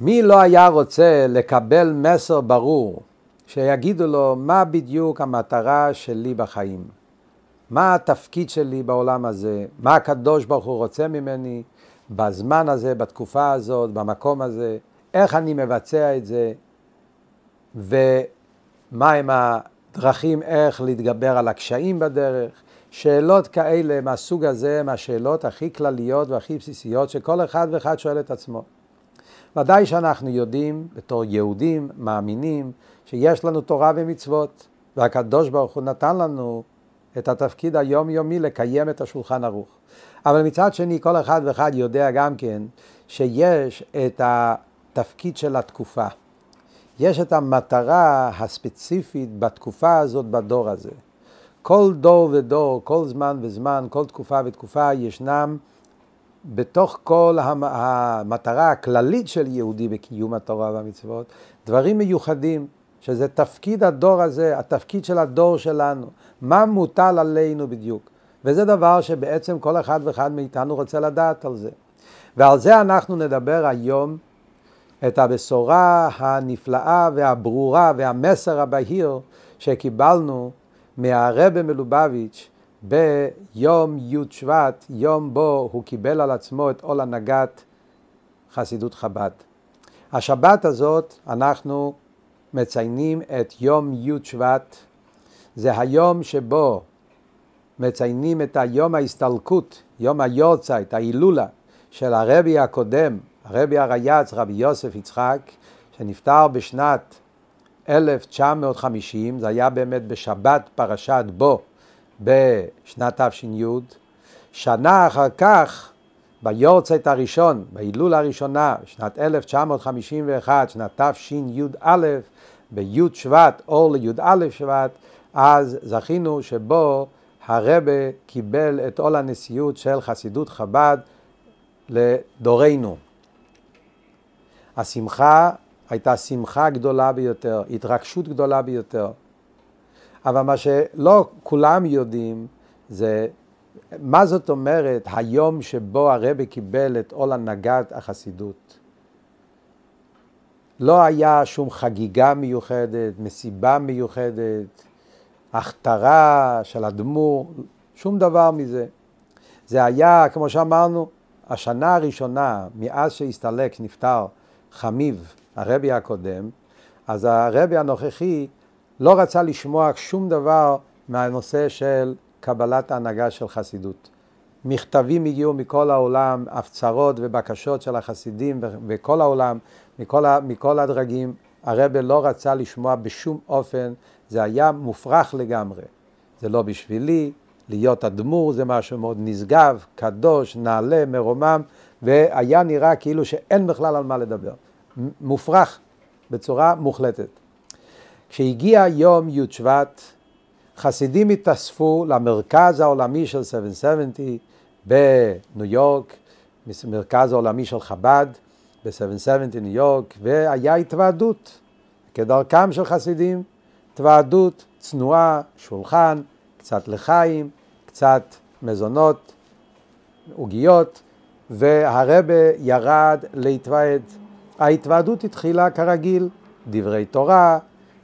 מי לא היה רוצה לקבל מסר ברור, שיגידו לו מה בדיוק המטרה שלי בחיים, מה התפקיד שלי בעולם הזה, מה הקדוש ברוך הוא רוצה ממני בזמן הזה, בתקופה הזאת, במקום הזה, איך אני מבצע את זה, ומהם הדרכים איך להתגבר על הקשיים בדרך. שאלות כאלה מהסוג הזה, מהשאלות הכי כלליות והכי בסיסיות שכל אחד ואחד שואל את עצמו. ודאי שאנחנו יודעים, בתור יהודים, מאמינים, שיש לנו תורה ומצוות, והקדוש ברוך הוא נתן לנו את התפקיד היומיומי לקיים את השולחן ערוך. אבל מצד שני, כל אחד ואחד יודע גם כן שיש את התפקיד של התקופה. יש את המטרה הספציפית בתקופה הזאת, בדור הזה. כל דור ודור, כל זמן וזמן, כל תקופה ותקופה, ישנם בתוך כל המטרה הכללית של יהודי בקיום התורה והמצוות, דברים מיוחדים, שזה תפקיד הדור הזה, התפקיד של הדור שלנו, מה מוטל עלינו בדיוק. וזה דבר שבעצם כל אחד ואחד מאיתנו רוצה לדעת על זה. ועל זה אנחנו נדבר היום את הבשורה הנפלאה והברורה והמסר הבהיר שקיבלנו מהרבה מלובביץ' ביום י' שבט, יום בו הוא קיבל על עצמו את עול הנהגת חסידות חב"ד. השבת הזאת אנחנו מציינים את יום י' שבט, זה היום שבו מציינים את היום ההסתלקות, יום היורצייט, ההילולה של הרבי הקודם, הרבי הרייץ, רבי יוסף יצחק, שנפטר בשנת 1950, זה היה באמת בשבת פרשת בו בשנת תש"י, שנה אחר כך, ביורצייט הראשון, בהילולה הראשונה, שנת 1951, שנת תשי"א, בי' שבט, אור לי"א שבט, אז זכינו שבו הרבה קיבל את עול הנשיאות של חסידות חב"ד לדורנו. השמחה הייתה שמחה גדולה ביותר, התרגשות גדולה ביותר. אבל מה שלא כולם יודעים זה מה זאת אומרת היום שבו הרבי קיבל את עול הנהגת החסידות. לא היה שום חגיגה מיוחדת, מסיבה מיוחדת, הכתרה של הדמור, שום דבר מזה. זה היה, כמו שאמרנו, השנה הראשונה מאז שהסתלק, נפטר חמיב, הרבי הקודם, אז הרבי הנוכחי לא רצה לשמוע שום דבר מהנושא של קבלת ההנהגה של חסידות. מכתבים הגיעו מכל העולם, הפצרות ובקשות של החסידים בכל העולם, מכל, מכל הדרגים. הרבה לא רצה לשמוע בשום אופן, זה היה מופרך לגמרי. זה לא בשבילי, להיות אדמו"ר זה משהו מאוד נשגב, קדוש, נעלה, מרומם, והיה נראה כאילו שאין בכלל על מה לדבר. מופרך בצורה מוחלטת. כשהגיע יום י' שבט, חסידים התאספו למרכז העולמי של 770 בניו יורק, מרכז העולמי של חב"ד ב-770 ניו יורק, והיה התוועדות, כדרכם של חסידים, התוועדות צנועה, שולחן, קצת לחיים, קצת מזונות, עוגיות, והרבה ירד להתוועד. ההתוועדות התחילה כרגיל, דברי תורה,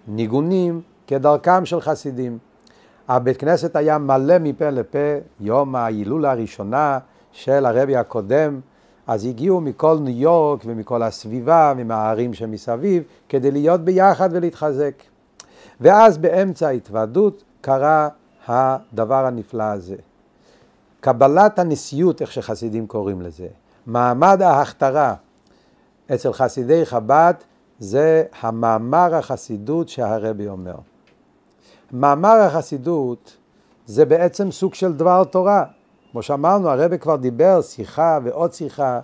ניגונים, כדרכם של חסידים. הבית כנסת היה מלא מפה לפה, יום ההילולה הראשונה של הרבי הקודם, אז הגיעו מכל ניו יורק ומכל הסביבה, מהערים שמסביב, כדי להיות ביחד ולהתחזק. ואז באמצע ההתוועדות קרה הדבר הנפלא הזה. קבלת הנשיאות, איך שחסידים קוראים לזה, מעמד ההכתרה אצל חסידי חב"ד זה המאמר החסידות שהרבי אומר. מאמר החסידות זה בעצם סוג של דבר תורה. כמו שאמרנו, הרבי כבר דיבר שיחה ועוד שיחה,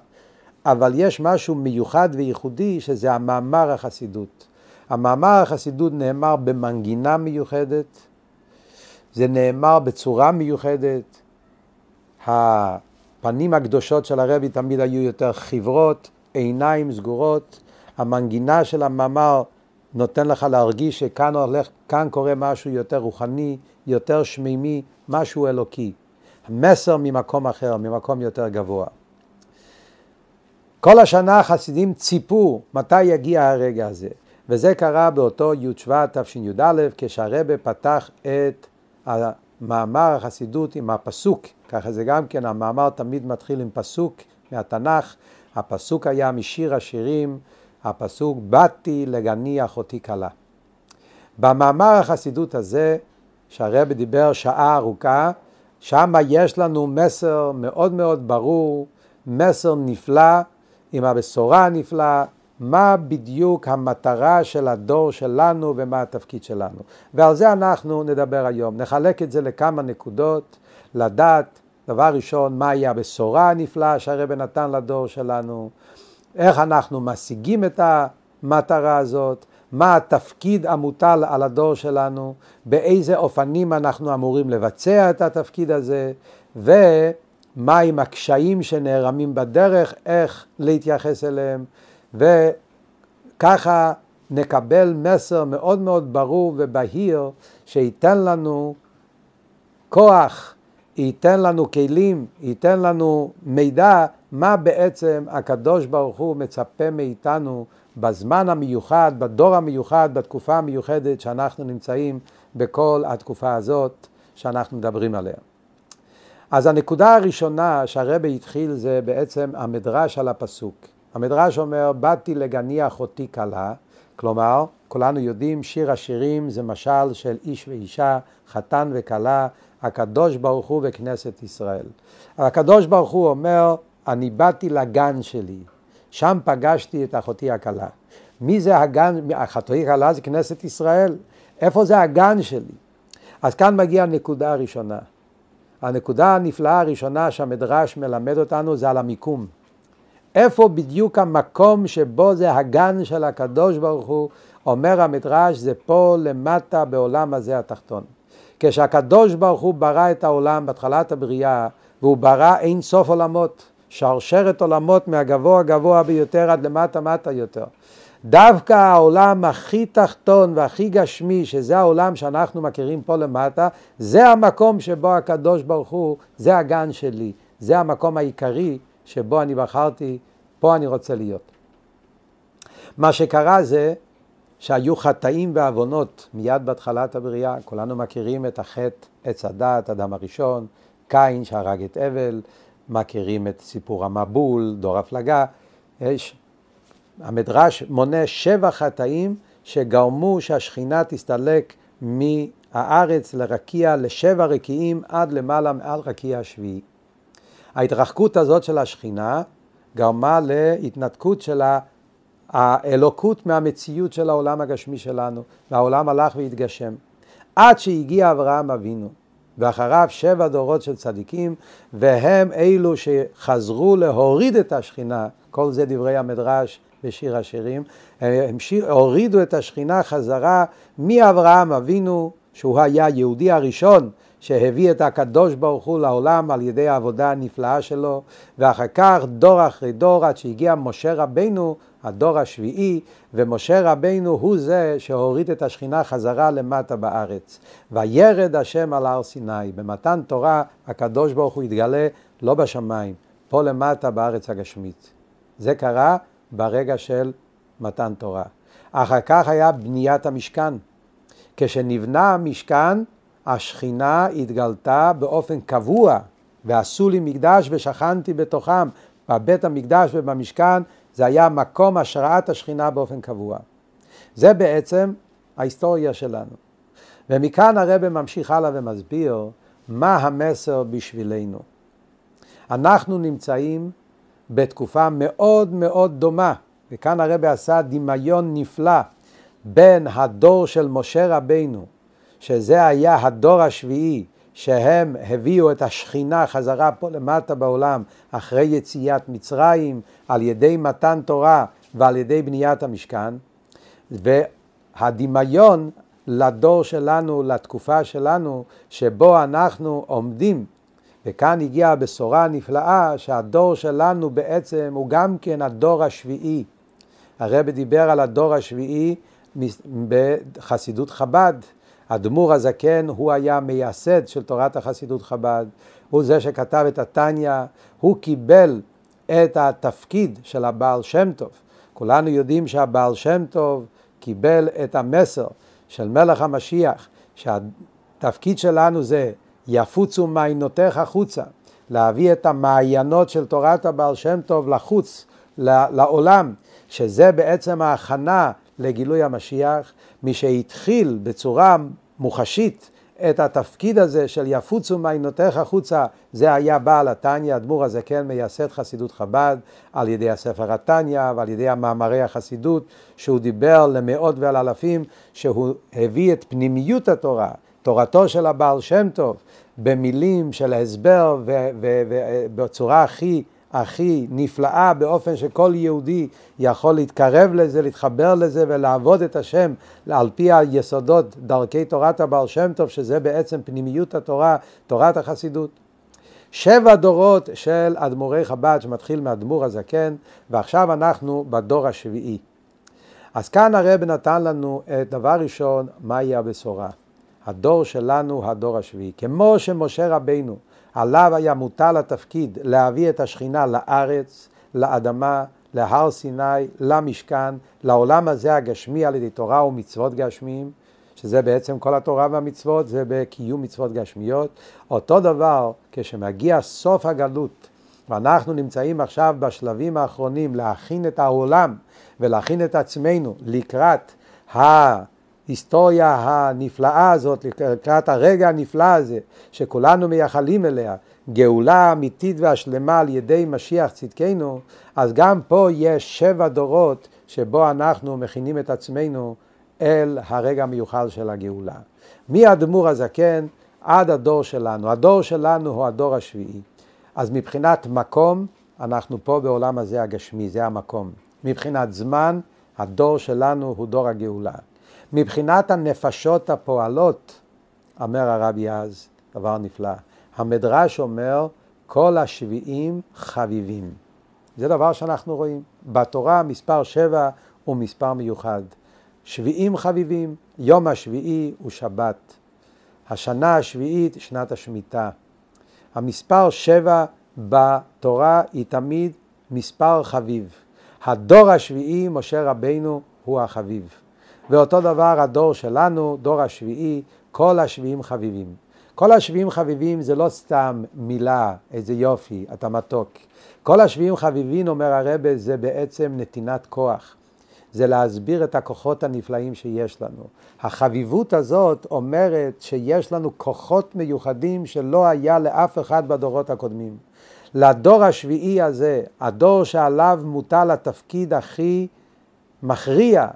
אבל יש משהו מיוחד וייחודי שזה המאמר החסידות. המאמר החסידות נאמר במנגינה מיוחדת, זה נאמר בצורה מיוחדת. הפנים הקדושות של הרבי תמיד היו יותר חברות, עיניים סגורות, המנגינה של המאמר נותן לך להרגיש שכאן הולך, כאן קורה משהו יותר רוחני, יותר שמימי, משהו אלוקי. מסר ממקום אחר, ממקום יותר גבוה. כל השנה החסידים ציפו מתי יגיע הרגע הזה, וזה קרה באותו י' שבט תשי"א, כשהרבה פתח את המאמר החסידות עם הפסוק, ככה זה גם כן, המאמר תמיד מתחיל עם פסוק מהתנ"ך, הפסוק היה משיר השירים, הפסוק באתי לגני אחותי כלה. במאמר החסידות הזה, שהרבי דיבר שעה ארוכה, שם יש לנו מסר מאוד מאוד ברור, מסר נפלא, עם הבשורה הנפלאה, מה בדיוק המטרה של הדור שלנו ומה התפקיד שלנו. ועל זה אנחנו נדבר היום. נחלק את זה לכמה נקודות, לדעת, דבר ראשון, מהי הבשורה הנפלאה שהרבא נתן לדור שלנו, איך אנחנו משיגים את המטרה הזאת, מה התפקיד המוטל על הדור שלנו, באיזה אופנים אנחנו אמורים לבצע את התפקיד הזה, ומהם הקשיים שנערמים בדרך, איך להתייחס אליהם, וככה נקבל מסר מאוד מאוד ברור ובהיר שייתן לנו כוח, ייתן לנו כלים, ייתן לנו מידע מה בעצם הקדוש ברוך הוא מצפה מאיתנו בזמן המיוחד, בדור המיוחד, בתקופה המיוחדת שאנחנו נמצאים בכל התקופה הזאת שאנחנו מדברים עליה. אז הנקודה הראשונה שהרבי התחיל זה בעצם המדרש על הפסוק. המדרש אומר, באתי לגני אחותי כלה, כלומר, כולנו יודעים, שיר השירים זה משל של איש ואישה, חתן וכלה, הקדוש ברוך הוא וכנסת ישראל. הקדוש ברוך הוא אומר, אני באתי לגן שלי, שם פגשתי את אחותי הכלה. מי זה הגן, אחותי הכלה זה כנסת ישראל, איפה זה הגן שלי? אז כאן מגיעה הנקודה הראשונה. הנקודה הנפלאה הראשונה שהמדרש מלמד אותנו זה על המיקום. איפה בדיוק המקום שבו זה הגן של הקדוש ברוך הוא, אומר המדרש, זה פה למטה בעולם הזה התחתון. כשהקדוש ברוך הוא ברא את העולם בהתחלת הבריאה, והוא ברא אין סוף עולמות, שרשרת עולמות מהגבוה גבוה ביותר עד למטה מטה יותר. דווקא העולם הכי תחתון והכי גשמי, שזה העולם שאנחנו מכירים פה למטה, זה המקום שבו הקדוש ברוך הוא, זה הגן שלי, זה המקום העיקרי שבו אני בחרתי, פה אני רוצה להיות. מה שקרה זה שהיו חטאים ועוונות מיד בהתחלת הבריאה, כולנו מכירים את החטא עץ הדת, אדם הראשון, קין שהרג את אבל, מכירים את סיפור המבול, דור הפלגה. יש, המדרש מונה שבע חטאים שגרמו שהשכינה תסתלק מהארץ לרקיע לשבע רקיעים עד למעלה מעל רקיע השביעי. ההתרחקות הזאת של השכינה גרמה להתנתקות של האלוקות מהמציאות של העולם הגשמי שלנו, והעולם הלך והתגשם. עד שהגיע אברהם אבינו. ואחריו שבע דורות של צדיקים, והם אלו שחזרו להוריד את השכינה, כל זה דברי המדרש בשיר השירים, הם שיר, הורידו את השכינה חזרה מאברהם אבינו, שהוא היה היהודי הראשון שהביא את הקדוש ברוך הוא לעולם על ידי העבודה הנפלאה שלו, ואחר כך דור אחרי דור עד שהגיע משה רבנו, הדור השביעי, ומשה רבנו הוא זה שהוריד את השכינה חזרה למטה בארץ. וירד השם על הר סיני. במתן תורה הקדוש ברוך הוא התגלה לא בשמיים, פה למטה בארץ הגשמית. זה קרה ברגע של מתן תורה. אחר כך היה בניית המשכן. כשנבנה המשכן, השכינה התגלתה באופן קבוע, ועשו לי מקדש ושכנתי בתוכם. בבית המקדש ובמשכן זה היה מקום השראת השכינה באופן קבוע. זה בעצם ההיסטוריה שלנו. ומכאן הרב ממשיך הלאה ומסביר מה המסר בשבילנו. אנחנו נמצאים בתקופה מאוד מאוד דומה, וכאן הרב עשה דמיון נפלא בין הדור של משה רבינו, שזה היה הדור השביעי, שהם הביאו את השכינה חזרה פה למטה בעולם אחרי יציאת מצרים על ידי מתן תורה ועל ידי בניית המשכן והדמיון לדור שלנו, לתקופה שלנו, שבו אנחנו עומדים וכאן הגיעה הבשורה הנפלאה שהדור שלנו בעצם הוא גם כן הדור השביעי. הרב דיבר על הדור השביעי בחסידות חב"ד. אדמו"ר הזקן הוא היה מייסד של תורת החסידות חב"ד, הוא זה שכתב את התניא, הוא קיבל את התפקיד של הבעל שם טוב. כולנו יודעים שהבעל שם טוב קיבל את המסר של מלך המשיח, שהתפקיד שלנו זה יפוצו מעיינותיך החוצה, להביא את המעיינות של תורת הבעל שם טוב לחוץ, לעולם, שזה בעצם ההכנה לגילוי המשיח, מי שהתחיל בצורה מוחשית את התפקיד הזה של יפוצו מעיינותיך החוצה, זה היה בעל התניא, אדמו"ר הזקן מייסד חסידות חב"ד, על ידי הספר התניא ועל ידי המאמרי החסידות, שהוא דיבר למאות ולאלפים, שהוא הביא את פנימיות התורה, תורתו של הבעל שם טוב, במילים של הסבר ובצורה הכי הכי נפלאה באופן שכל יהודי יכול להתקרב לזה, להתחבר לזה ולעבוד את השם על פי היסודות, דרכי תורת הבעל שם טוב, שזה בעצם פנימיות התורה, תורת החסידות. שבע דורות של אדמו"רי חב"ד שמתחיל מאדמו"ר הזקן ועכשיו אנחנו בדור השביעי. אז כאן הרב נתן לנו את דבר ראשון, מהי הבשורה. הדור שלנו, הדור השביעי. כמו שמשה רבינו עליו היה מוטל התפקיד להביא את השכינה לארץ, לאדמה, להר סיני, למשכן, לעולם הזה הגשמי על ידי תורה ומצוות גשמיים, שזה בעצם כל התורה והמצוות, זה בקיום מצוות גשמיות. אותו דבר, כשמגיע סוף הגלות, ואנחנו נמצאים עכשיו בשלבים האחרונים להכין את העולם ולהכין את עצמנו לקראת ההיסטוריה הנפלאה הזאת, לקראת הרגע הנפלא הזה, שכולנו מייחלים אליה, גאולה אמיתית והשלמה על ידי משיח צדקנו, אז גם פה יש שבע דורות שבו אנחנו מכינים את עצמנו אל הרגע המיוחל של הגאולה. מהאדמו"ר הזקן עד הדור שלנו. הדור שלנו הוא הדור השביעי. אז מבחינת מקום, אנחנו פה בעולם הזה הגשמי, זה המקום. מבחינת זמן, הדור שלנו הוא דור הגאולה. מבחינת הנפשות הפועלות, אומר הרבי אז, דבר נפלא, המדרש אומר כל השביעים חביבים. זה דבר שאנחנו רואים. בתורה מספר שבע הוא מספר מיוחד. שביעים חביבים, יום השביעי הוא שבת. השנה השביעית, שנת השמיטה. המספר שבע בתורה היא תמיד מספר חביב. הדור השביעי, משה רבינו, הוא החביב. ואותו דבר הדור שלנו, דור השביעי, כל השביעים חביבים. כל השביעים חביבים זה לא סתם מילה, איזה יופי, אתה מתוק. כל השביעים חביבים, אומר הרבה, זה בעצם נתינת כוח. זה להסביר את הכוחות הנפלאים שיש לנו. החביבות הזאת אומרת שיש לנו כוחות מיוחדים שלא היה לאף אחד בדורות הקודמים. לדור השביעי הזה, הדור שעליו מוטל התפקיד הכי מכריע,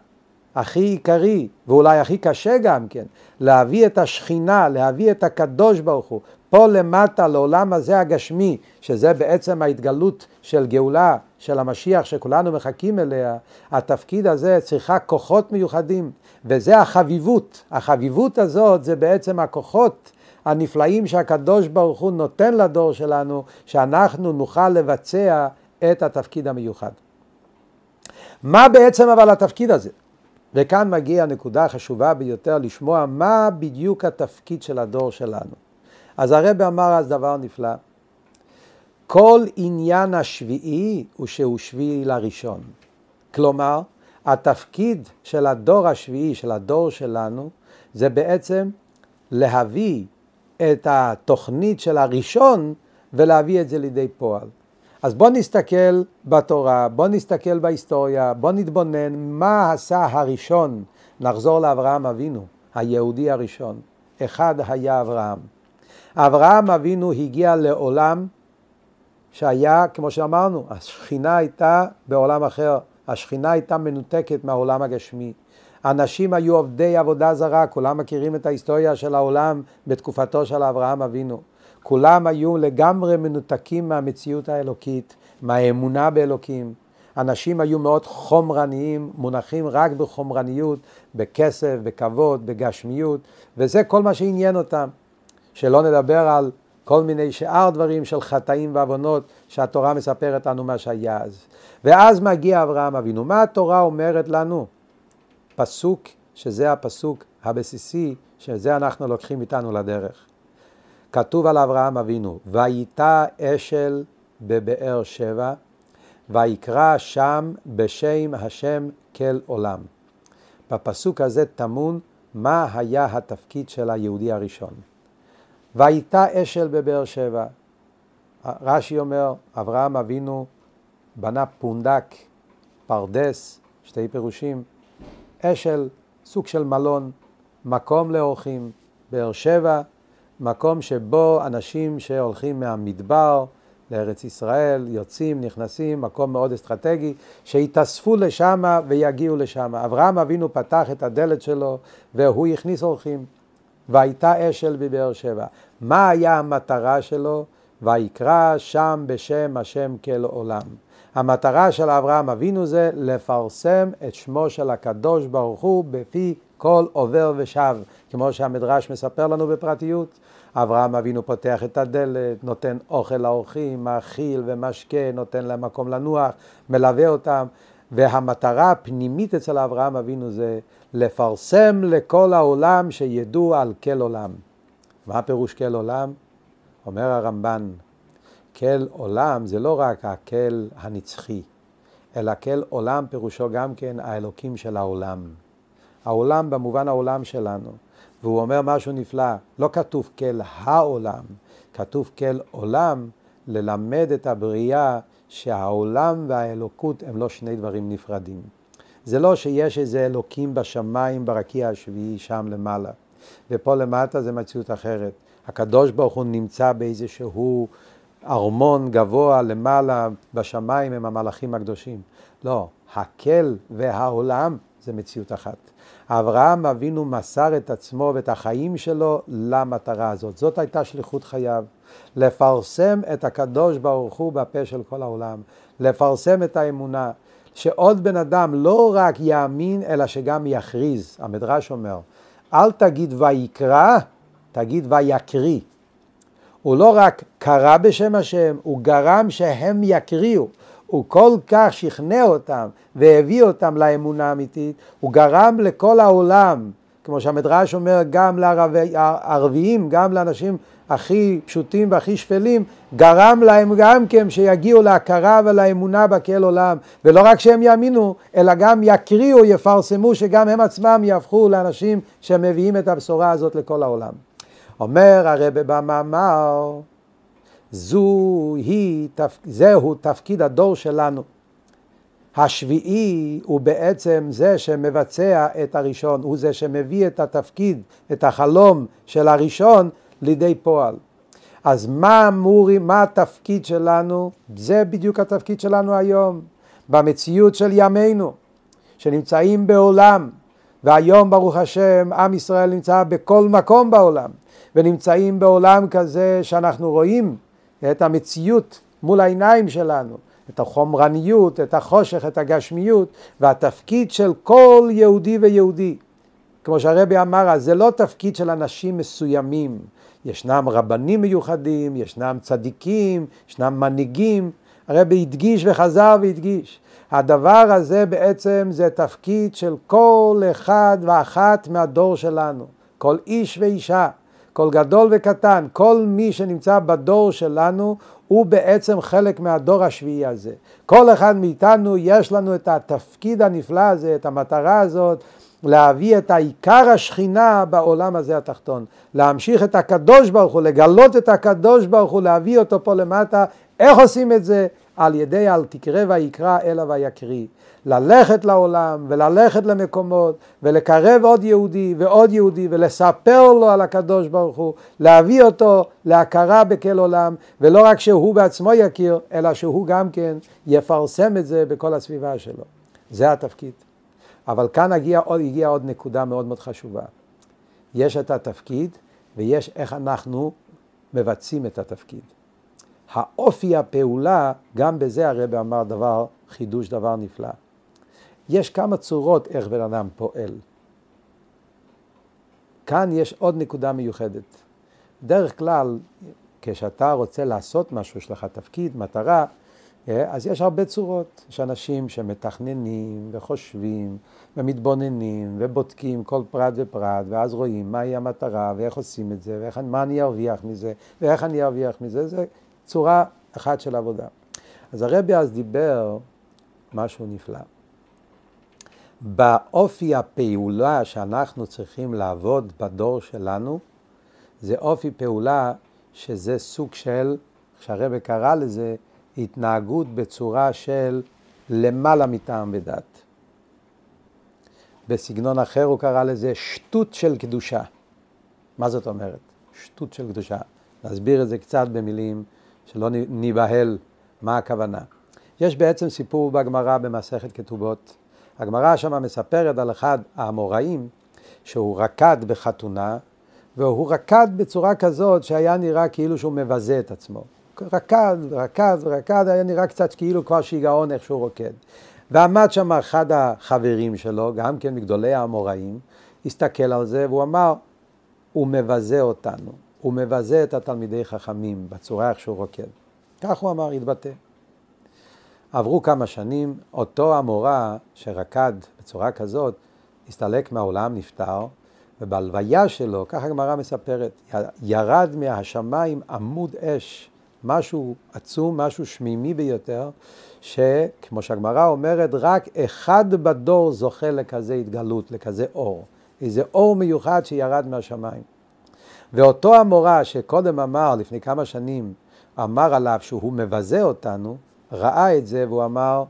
הכי עיקרי, ואולי הכי קשה גם כן, להביא את השכינה, להביא את הקדוש ברוך הוא, פה למטה לעולם הזה הגשמי, שזה בעצם ההתגלות של גאולה, של המשיח שכולנו מחכים אליה, התפקיד הזה צריכה כוחות מיוחדים, וזה החביבות. החביבות הזאת זה בעצם הכוחות הנפלאים שהקדוש ברוך הוא נותן לדור שלנו, שאנחנו נוכל לבצע את התפקיד המיוחד. מה בעצם אבל התפקיד הזה? וכאן מגיעה הנקודה החשובה ביותר לשמוע מה בדיוק התפקיד של הדור שלנו. אז הרב אמר אז דבר נפלא. כל עניין השביעי הוא שהוא שביעי לראשון. כלומר, התפקיד של הדור השביעי, של הדור שלנו, זה בעצם להביא את התוכנית של הראשון ולהביא את זה לידי פועל. אז בוא נסתכל בתורה, בוא נסתכל בהיסטוריה, בוא נתבונן מה עשה הראשון. נחזור לאברהם אבינו, היהודי הראשון. אחד היה אברהם. אברהם אבינו הגיע לעולם שהיה, כמו שאמרנו, השכינה הייתה בעולם אחר, השכינה הייתה מנותקת מהעולם הגשמי. אנשים היו עובדי עבודה זרה, כולם מכירים את ההיסטוריה של העולם בתקופתו של אברהם אבינו. כולם היו לגמרי מנותקים מהמציאות האלוקית, מהאמונה באלוקים. אנשים היו מאוד חומרניים, מונחים רק בחומרניות, בכסף, בכבוד, בגשמיות, וזה כל מה שעניין אותם. שלא נדבר על כל מיני שאר דברים של חטאים ועוונות שהתורה מספרת לנו מה שהיה אז. ואז מגיע אברהם אבינו. מה התורה אומרת לנו? פסוק, שזה הפסוק הבסיסי, שזה אנחנו לוקחים איתנו לדרך. כתוב על אברהם אבינו, וייטע אשל בבאר שבע, ויקרא שם בשם השם כל עולם. בפסוק הזה טמון מה היה התפקיד של היהודי הראשון. והייתה אשל בבאר שבע. רש"י אומר, אברהם אבינו בנה פונדק, פרדס, שתי פירושים, אשל, סוג של מלון, מקום לאורחים, באר שבע, מקום שבו אנשים שהולכים מהמדבר לארץ ישראל, יוצאים, נכנסים, מקום מאוד אסטרטגי, שיתאספו לשם ויגיעו לשם. אברהם אבינו פתח את הדלת שלו והוא הכניס אורחים. והייתה אשל בבאר שבע. מה היה המטרה שלו? ויקרא שם בשם השם כל עולם. המטרה של אברהם אבינו זה לפרסם את שמו של הקדוש ברוך הוא בפי כל עובר ושב, כמו שהמדרש מספר לנו בפרטיות. אברהם אבינו פותח את הדלת, נותן אוכל לאורחים, מאכיל ומשקה, נותן להם מקום לנוח, מלווה אותם. והמטרה הפנימית אצל אברהם אבינו זה לפרסם לכל העולם שידעו על כל עולם. מה פירוש כל עולם? אומר הרמב"ן, כל עולם זה לא רק הקל הנצחי, אלא כל עולם פירושו גם כן האלוקים של העולם. העולם במובן העולם שלנו. והוא אומר משהו נפלא, לא כתוב כל העולם, כתוב כל עולם ללמד את הבריאה שהעולם והאלוקות הם לא שני דברים נפרדים. זה לא שיש איזה אלוקים בשמיים ברקיע השביעי שם למעלה, ופה למטה זה מציאות אחרת. הקדוש ברוך הוא נמצא באיזשהו ארמון גבוה למעלה בשמיים הם המלאכים הקדושים. לא, הקל והעולם זה מציאות אחת. אברהם אבינו מסר את עצמו ואת החיים שלו למטרה הזאת. זאת הייתה שליחות חייו. לפרסם את הקדוש ברוך הוא בפה של כל העולם. לפרסם את האמונה. שעוד בן אדם לא רק יאמין, אלא שגם יכריז. המדרש אומר, אל תגיד ויקרא, תגיד ויקריא. הוא לא רק קרא בשם השם, הוא גרם שהם יקריאו. הוא כל כך שכנע אותם והביא אותם לאמונה האמיתית, הוא גרם לכל העולם, כמו שהמדרש אומר, גם לערביים, גם לאנשים הכי פשוטים והכי שפלים, גרם להם גם כן שיגיעו להכרה ולאמונה בכל עולם, ולא רק שהם יאמינו, אלא גם יקריאו, יפרסמו, שגם הם עצמם יהפכו לאנשים שמביאים את הבשורה הזאת לכל העולם. אומר הרב במאמר, זו היא, זהו תפקיד הדור שלנו. השביעי הוא בעצם זה שמבצע את הראשון, הוא זה שמביא את התפקיד, את החלום של הראשון לידי פועל. אז מה אמורי, מה התפקיד שלנו? זה בדיוק התפקיד שלנו היום, במציאות של ימינו, שנמצאים בעולם, והיום ברוך השם עם ישראל נמצא בכל מקום בעולם, ונמצאים בעולם כזה שאנחנו רואים את המציאות מול העיניים שלנו, את החומרניות, את החושך, את הגשמיות, והתפקיד של כל יהודי ויהודי. כמו שהרבי אמר, זה לא תפקיד של אנשים מסוימים. ישנם רבנים מיוחדים, ישנם צדיקים, ישנם מנהיגים. הרבי הדגיש וחזר והדגיש. הדבר הזה בעצם זה תפקיד של כל אחד ואחת מהדור שלנו. כל איש ואישה. כל גדול וקטן, כל מי שנמצא בדור שלנו הוא בעצם חלק מהדור השביעי הזה. כל אחד מאיתנו יש לנו את התפקיד הנפלא הזה, את המטרה הזאת, להביא את העיקר השכינה בעולם הזה התחתון. להמשיך את הקדוש ברוך הוא, לגלות את הקדוש ברוך הוא, להביא אותו פה למטה. איך עושים את זה? על ידי אל תקרא ויקרא אלא ויקריא. ללכת לעולם וללכת למקומות ולקרב עוד יהודי ועוד יהודי ולספר לו על הקדוש ברוך הוא, להביא אותו להכרה בכל עולם ולא רק שהוא בעצמו יכיר אלא שהוא גם כן יפרסם את זה בכל הסביבה שלו. זה התפקיד. אבל כאן הגיעה עוד, הגיע עוד נקודה מאוד מאוד חשובה. יש את התפקיד ויש איך אנחנו מבצעים את התפקיד. האופי הפעולה, גם בזה הרב אמר דבר, חידוש דבר נפלא. יש כמה צורות איך בן אדם פועל. כאן יש עוד נקודה מיוחדת. בדרך כלל, כשאתה רוצה לעשות משהו, יש לך תפקיד, מטרה, אה, אז יש הרבה צורות. יש אנשים שמתכננים וחושבים ומתבוננים ובודקים כל פרט ופרט, ואז רואים מהי המטרה ואיך עושים את זה, ומה אני ארוויח מזה, ואיך אני ארוויח מזה. זה צורה אחת של עבודה. אז הרבי אז דיבר משהו נפלא. באופי הפעולה שאנחנו צריכים לעבוד בדור שלנו, זה אופי פעולה שזה סוג של, שהרבא קרא לזה, התנהגות בצורה של למעלה מטעם ודת. בסגנון אחר הוא קרא לזה שטות של קדושה. מה זאת אומרת? שטות של קדושה. נסביר את זה קצת במילים שלא ניבהל מה הכוונה. יש בעצם סיפור בגמרא במסכת כתובות. הגמרא שמה מספרת על אחד האמוראים שהוא רקד בחתונה והוא רקד בצורה כזאת שהיה נראה כאילו שהוא מבזה את עצמו. רקד, רקד, רקד, היה נראה קצת כאילו כבר שיגעון איך שהוא רוקד. ועמד שם אחד החברים שלו, גם כן מגדולי האמוראים, הסתכל על זה והוא אמר, הוא מבזה אותנו, הוא מבזה את התלמידי חכמים בצורה איך שהוא רוקד. כך הוא אמר, התבטא. עברו כמה שנים, אותו המורה שרקד בצורה כזאת, הסתלק מהעולם, נפטר, ובהלוויה שלו, ככה הגמרא מספרת, ירד מהשמיים עמוד אש, משהו עצום, משהו שמימי ביותר, שכמו שהגמרא אומרת, רק אחד בדור זוכה לכזה התגלות, לכזה אור. איזה אור מיוחד שירד מהשמיים. ואותו המורה שקודם אמר, לפני כמה שנים, אמר עליו שהוא מבזה אותנו, ראה את זה והוא אמר,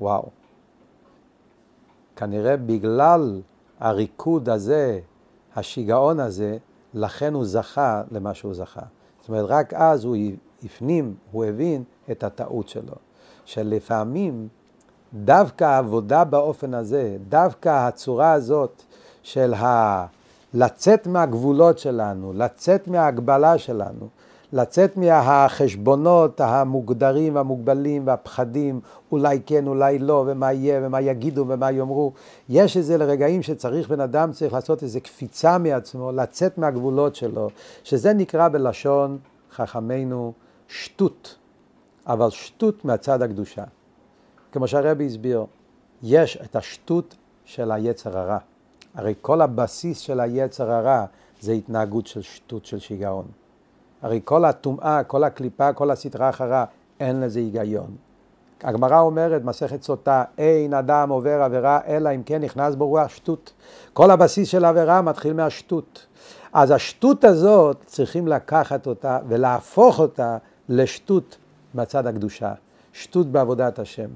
וואו, כנראה בגלל הריקוד הזה, השיגעון הזה, לכן הוא זכה למה שהוא זכה. זאת אומרת, רק אז הוא הפנים, הוא הבין את הטעות שלו. שלפעמים דווקא העבודה באופן הזה, דווקא הצורה הזאת של ה... לצאת מהגבולות שלנו, לצאת מההגבלה שלנו, לצאת מהחשבונות המוגדרים והמוגבלים והפחדים, אולי כן, אולי לא, ומה יהיה, ומה יגידו, ומה יאמרו. יש איזה רגעים שצריך, בן אדם צריך לעשות איזה קפיצה מעצמו, לצאת מהגבולות שלו, שזה נקרא בלשון חכמינו שטות, אבל שטות מהצד הקדושה. כמו שהרבי הסביר, יש את השטות של היצר הרע. הרי כל הבסיס של היצר הרע זה התנהגות של שטות, של שיגעון. הרי כל הטומאה, כל הקליפה, כל הסטרה אחרה, אין לזה היגיון. הגמרא אומרת, מסכת סוטה, אין אדם עובר עבירה, אלא אם כן נכנס בו רוח שטות. כל הבסיס של העבירה מתחיל מהשטות. אז השטות הזאת, צריכים לקחת אותה ולהפוך אותה לשטות מהצד הקדושה. שטות בעבודת השם.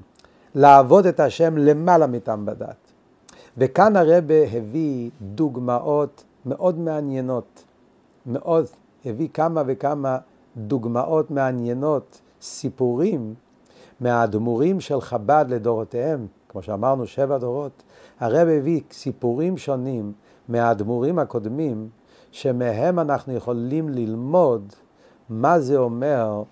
לעבוד את השם למעלה מטעם בדת. וכאן הרבה הביא דוגמאות מאוד מעניינות, מאוד הביא כמה וכמה דוגמאות מעניינות, סיפורים מהאדמו"רים של חב"ד לדורותיהם, כמו שאמרנו שבע דורות, הרב הביא סיפורים שונים מהאדמו"רים הקודמים, שמהם אנחנו יכולים ללמוד מה זה אומר,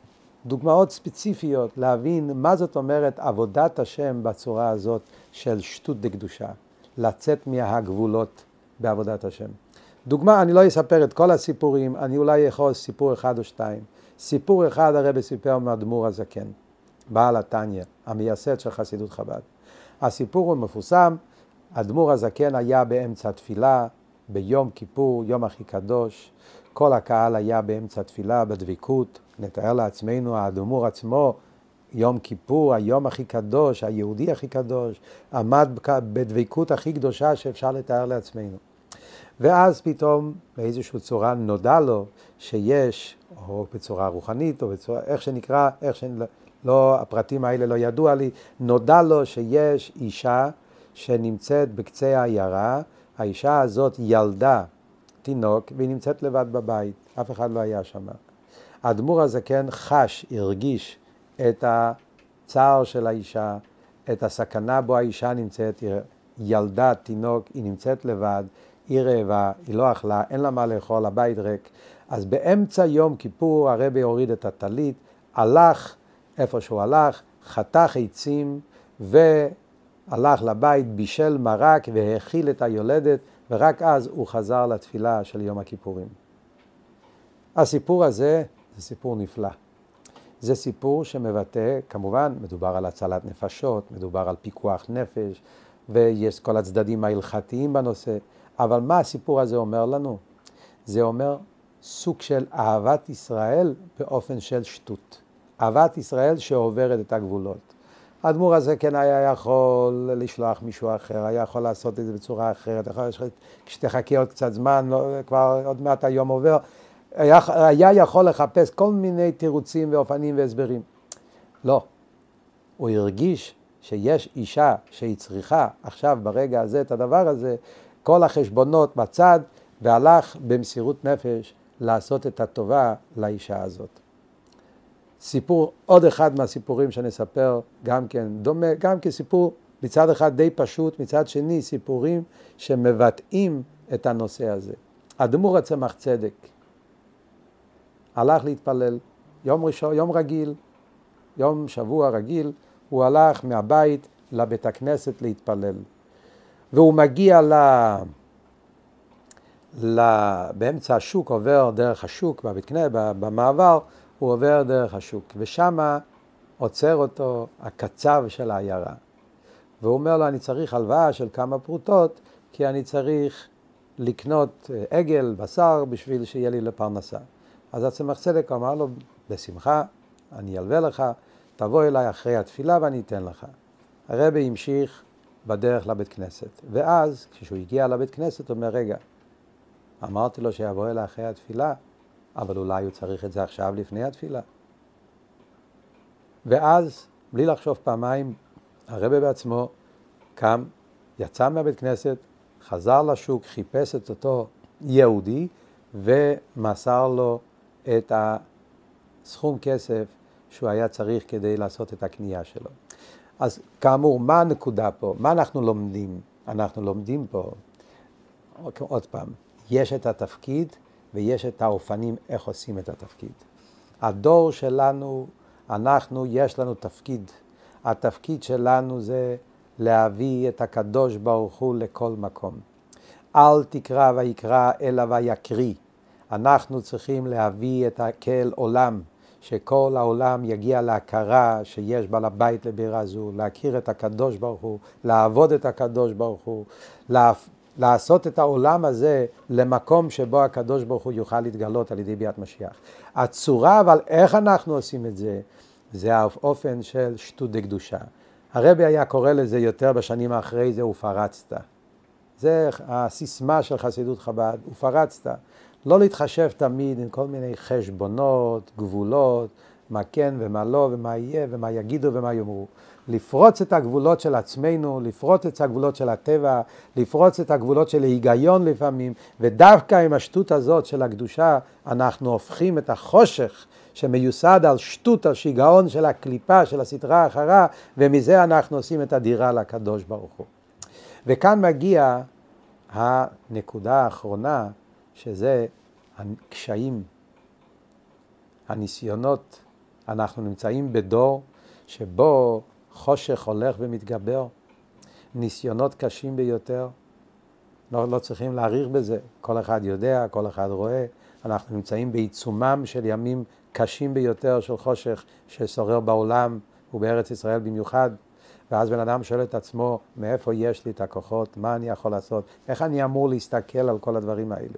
דוגמאות ספציפיות, להבין מה זאת אומרת עבודת השם בצורה הזאת של שטות דקדושה, לצאת מהגבולות בעבודת השם. דוגמה, אני לא אספר את כל הסיפורים, אני אולי יכול סיפור אחד או שתיים. סיפור אחד הרבי סיפר מאדמו"ר הזקן, בעל התניא, המייסד של חסידות חב"ד. הסיפור הוא מפורסם, אדמו"ר הזקן היה באמצע תפילה, ביום כיפור, יום הכי קדוש, כל הקהל היה באמצע תפילה, בדבקות, נתאר לעצמנו, האדמו"ר עצמו, יום כיפור, היום הכי קדוש, היהודי הכי קדוש, עמד בדבקות הכי קדושה שאפשר לתאר לעצמנו. ואז פתאום באיזושהי צורה נודע לו שיש, או בצורה רוחנית, או בצורה, איך שנקרא, איך ש... לא, הפרטים האלה לא ידוע לי, נודע לו שיש אישה שנמצאת בקצה העיירה, האישה הזאת ילדה תינוק והיא נמצאת לבד בבית, אף אחד לא היה שם. האדמו"ר הזקן חש, הרגיש את הצער של האישה, את הסכנה בו האישה נמצאת, ילדה, תינוק, היא נמצאת לבד, היא רעבה, היא לא אכלה, אין לה מה לאכול, הבית ריק. אז באמצע יום כיפור הרבי הוריד את הטלית, הלך איפה שהוא הלך, חתך עצים והלך לבית, בישל מרק והאכיל את היולדת, ורק אז הוא חזר לתפילה של יום הכיפורים. הסיפור הזה זה סיפור נפלא. זה סיפור שמבטא, כמובן, מדובר על הצלת נפשות, מדובר על פיקוח נפש, ויש כל הצדדים ההלכתיים בנושא, אבל מה הסיפור הזה אומר לנו? זה אומר סוג של אהבת ישראל באופן של שטות. אהבת ישראל שעוברת את הגבולות. האדמו"ר הזה כן היה יכול לשלוח מישהו אחר, היה יכול לעשות את זה בצורה אחרת, כשתחכה עוד קצת זמן, לא, כבר עוד מעט היום עובר, היה, היה יכול לחפש כל מיני תירוצים ואופנים והסברים. לא, הוא הרגיש שיש אישה שהיא צריכה עכשיו ברגע הזה את הדבר הזה, כל החשבונות בצד, והלך במסירות נפש לעשות את הטובה לאישה הזאת. סיפור, עוד אחד מהסיפורים שנספר, גם כן דומה, גם כסיפור מצד אחד די פשוט, מצד שני סיפורים שמבטאים את הנושא הזה. אדמו"ר הצמח צדק הלך להתפלל, יום ראשון, יום רגיל, יום שבוע רגיל, הוא הלך מהבית לבית הכנסת להתפלל. והוא מגיע ל... ל... באמצע השוק, עובר דרך השוק, בבית כנסת, במעבר, הוא עובר דרך השוק, ושם עוצר אותו הקצב של העיירה. והוא אומר לו, אני צריך הלוואה של כמה פרוטות, כי אני צריך לקנות אה, עגל, בשר, בשביל שיהיה לי לפרנסה. אז הצמח צדק אמר לו, בשמחה, אני אלווה לך, תבוא אליי אחרי התפילה ואני אתן לך. הרבי המשיך בדרך לבית כנסת, ואז כשהוא הגיע לבית כנסת הוא אומר, רגע, אמרתי לו שיבוא אליי אחרי התפילה, אבל אולי הוא צריך את זה עכשיו לפני התפילה. ואז, בלי לחשוב פעמיים, הרבי בעצמו קם, יצא מהבית כנסת, חזר לשוק, חיפש את אותו יהודי ומסר לו את הסכום כסף שהוא היה צריך כדי לעשות את הקנייה שלו. אז כאמור, מה הנקודה פה? מה אנחנו לומדים? אנחנו לומדים פה, עוד פעם, יש את התפקיד ויש את האופנים איך עושים את התפקיד. הדור שלנו, אנחנו, יש לנו תפקיד. התפקיד שלנו זה להביא את הקדוש ברוך הוא לכל מקום. אל תקרא ויקרא אלא ויקריא. אנחנו צריכים להביא את כאל עולם, שכל העולם יגיע להכרה שיש בעל הבית לבירה זו, להכיר את הקדוש ברוך הוא, לעבוד את הקדוש ברוך הוא, לעשות את העולם הזה למקום שבו הקדוש ברוך הוא יוכל להתגלות על ידי ביאת משיח. הצורה, אבל איך אנחנו עושים את זה, זה האופן של שטות דקדושה. הרבי היה קורא לזה יותר בשנים האחרי זה, ופרצת. זה הסיסמה של חסידות חב"ד, ופרצת. לא להתחשב תמיד עם כל מיני חשבונות, גבולות, מה כן ומה לא ומה יהיה ומה יגידו ומה יאמרו. לפרוץ את הגבולות של עצמנו, לפרוץ את הגבולות של הטבע, לפרוץ את הגבולות של ההיגיון לפעמים, ודווקא עם השטות הזאת של הקדושה, אנחנו הופכים את החושך שמיוסד על שטות, על שיגעון של הקליפה, של הסדרה האחרה, ומזה אנחנו עושים את הדירה לקדוש ברוך הוא. וכאן מגיע הנקודה האחרונה, שזה הקשיים, הניסיונות. אנחנו נמצאים בדור שבו חושך הולך ומתגבר, ניסיונות קשים ביותר. לא, לא צריכים להעריך בזה, כל אחד יודע, כל אחד רואה. אנחנו נמצאים בעיצומם של ימים קשים ביותר של חושך ששורר בעולם ובארץ ישראל במיוחד. ואז בן אדם שואל את עצמו, מאיפה יש לי את הכוחות, מה אני יכול לעשות, איך אני אמור להסתכל על כל הדברים האלה.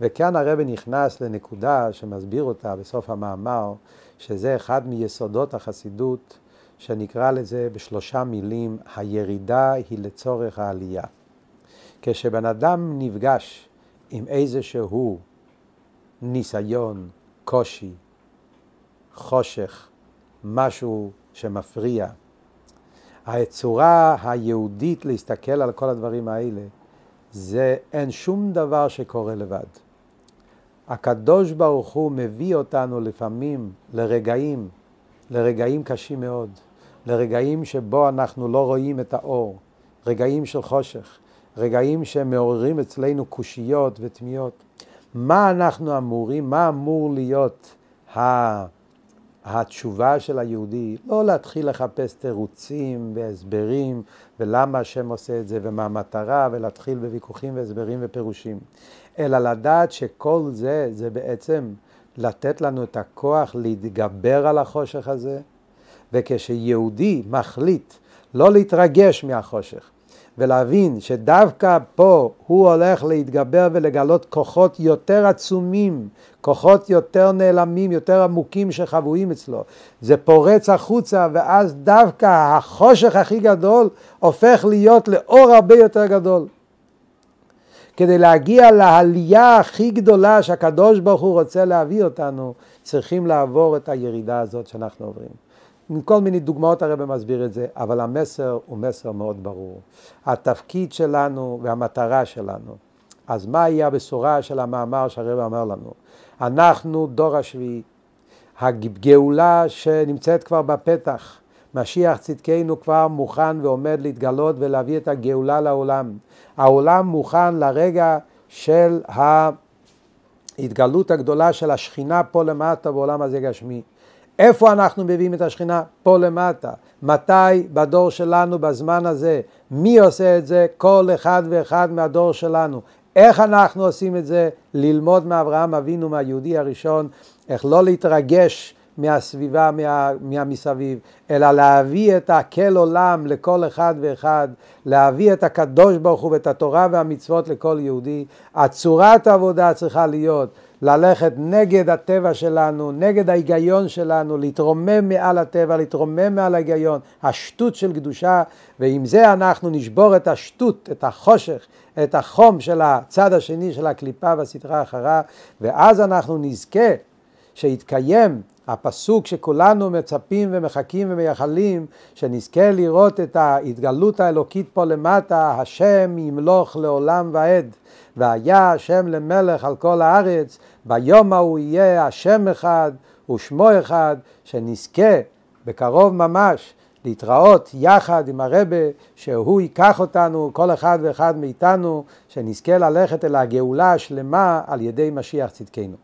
וכאן הרבי נכנס לנקודה שמסביר אותה בסוף המאמר, שזה אחד מיסודות החסידות, שנקרא לזה בשלושה מילים, הירידה היא לצורך העלייה. כשבן אדם נפגש עם איזשהו ניסיון, קושי, חושך, משהו שמפריע, הצורה היהודית להסתכל על כל הדברים האלה, זה אין שום דבר שקורה לבד. הקדוש ברוך הוא מביא אותנו לפעמים לרגעים, לרגעים קשים מאוד, לרגעים שבו אנחנו לא רואים את האור, רגעים של חושך, רגעים שמעוררים אצלנו קושיות ותמיהות. מה אנחנו אמורים, מה אמור להיות התשובה של היהודי? לא להתחיל לחפש תירוצים והסברים ולמה השם עושה את זה ומה המטרה ולהתחיל בוויכוחים והסברים ופירושים. אלא לדעת שכל זה, זה בעצם לתת לנו את הכוח להתגבר על החושך הזה, וכשיהודי מחליט לא להתרגש מהחושך, ולהבין שדווקא פה הוא הולך להתגבר ולגלות כוחות יותר עצומים, כוחות יותר נעלמים, יותר עמוקים שחבויים אצלו. זה פורץ החוצה, ואז דווקא החושך הכי גדול הופך להיות לאור הרבה יותר גדול. כדי להגיע לעלייה הכי גדולה שהקדוש ברוך הוא רוצה להביא אותנו, צריכים לעבור את הירידה הזאת שאנחנו עוברים. עם כל מיני דוגמאות הרב מסביר את זה, אבל המסר הוא מסר מאוד ברור. התפקיד שלנו והמטרה שלנו. אז מה יהיה הבשורה של המאמר שהרב אמר לנו? אנחנו דור השביעי, הגאולה שנמצאת כבר בפתח, משיח צדקנו כבר מוכן ועומד להתגלות ולהביא את הגאולה לעולם. העולם מוכן לרגע של ההתגלות הגדולה של השכינה פה למטה בעולם הזה גשמי. איפה אנחנו מביאים את השכינה? פה למטה. מתי? בדור שלנו, בזמן הזה. מי עושה את זה? כל אחד ואחד מהדור שלנו. איך אנחנו עושים את זה? ללמוד מאברהם אבינו, מהיהודי הראשון, איך לא להתרגש מהסביבה, מה, מהמסביב, אלא להביא את הקל עולם לכל אחד ואחד, להביא את הקדוש ברוך הוא ואת התורה והמצוות לכל יהודי. הצורת העבודה צריכה להיות ללכת נגד הטבע שלנו, נגד ההיגיון שלנו, להתרומם מעל הטבע, להתרומם מעל ההיגיון, השטות של קדושה, ועם זה אנחנו נשבור את השטות, את החושך, את החום של הצד השני של הקליפה והסדרה האחרה, ואז אנחנו נזכה שיתקיים הפסוק שכולנו מצפים ומחכים ומייחלים, שנזכה לראות את ההתגלות האלוקית פה למטה, השם ימלוך לעולם ועד. והיה השם למלך על כל הארץ, ביום ההוא יהיה השם אחד ושמו אחד, שנזכה בקרוב ממש להתראות יחד עם הרבה, שהוא ייקח אותנו, כל אחד ואחד מאיתנו, שנזכה ללכת אל הגאולה השלמה על ידי משיח צדקנו.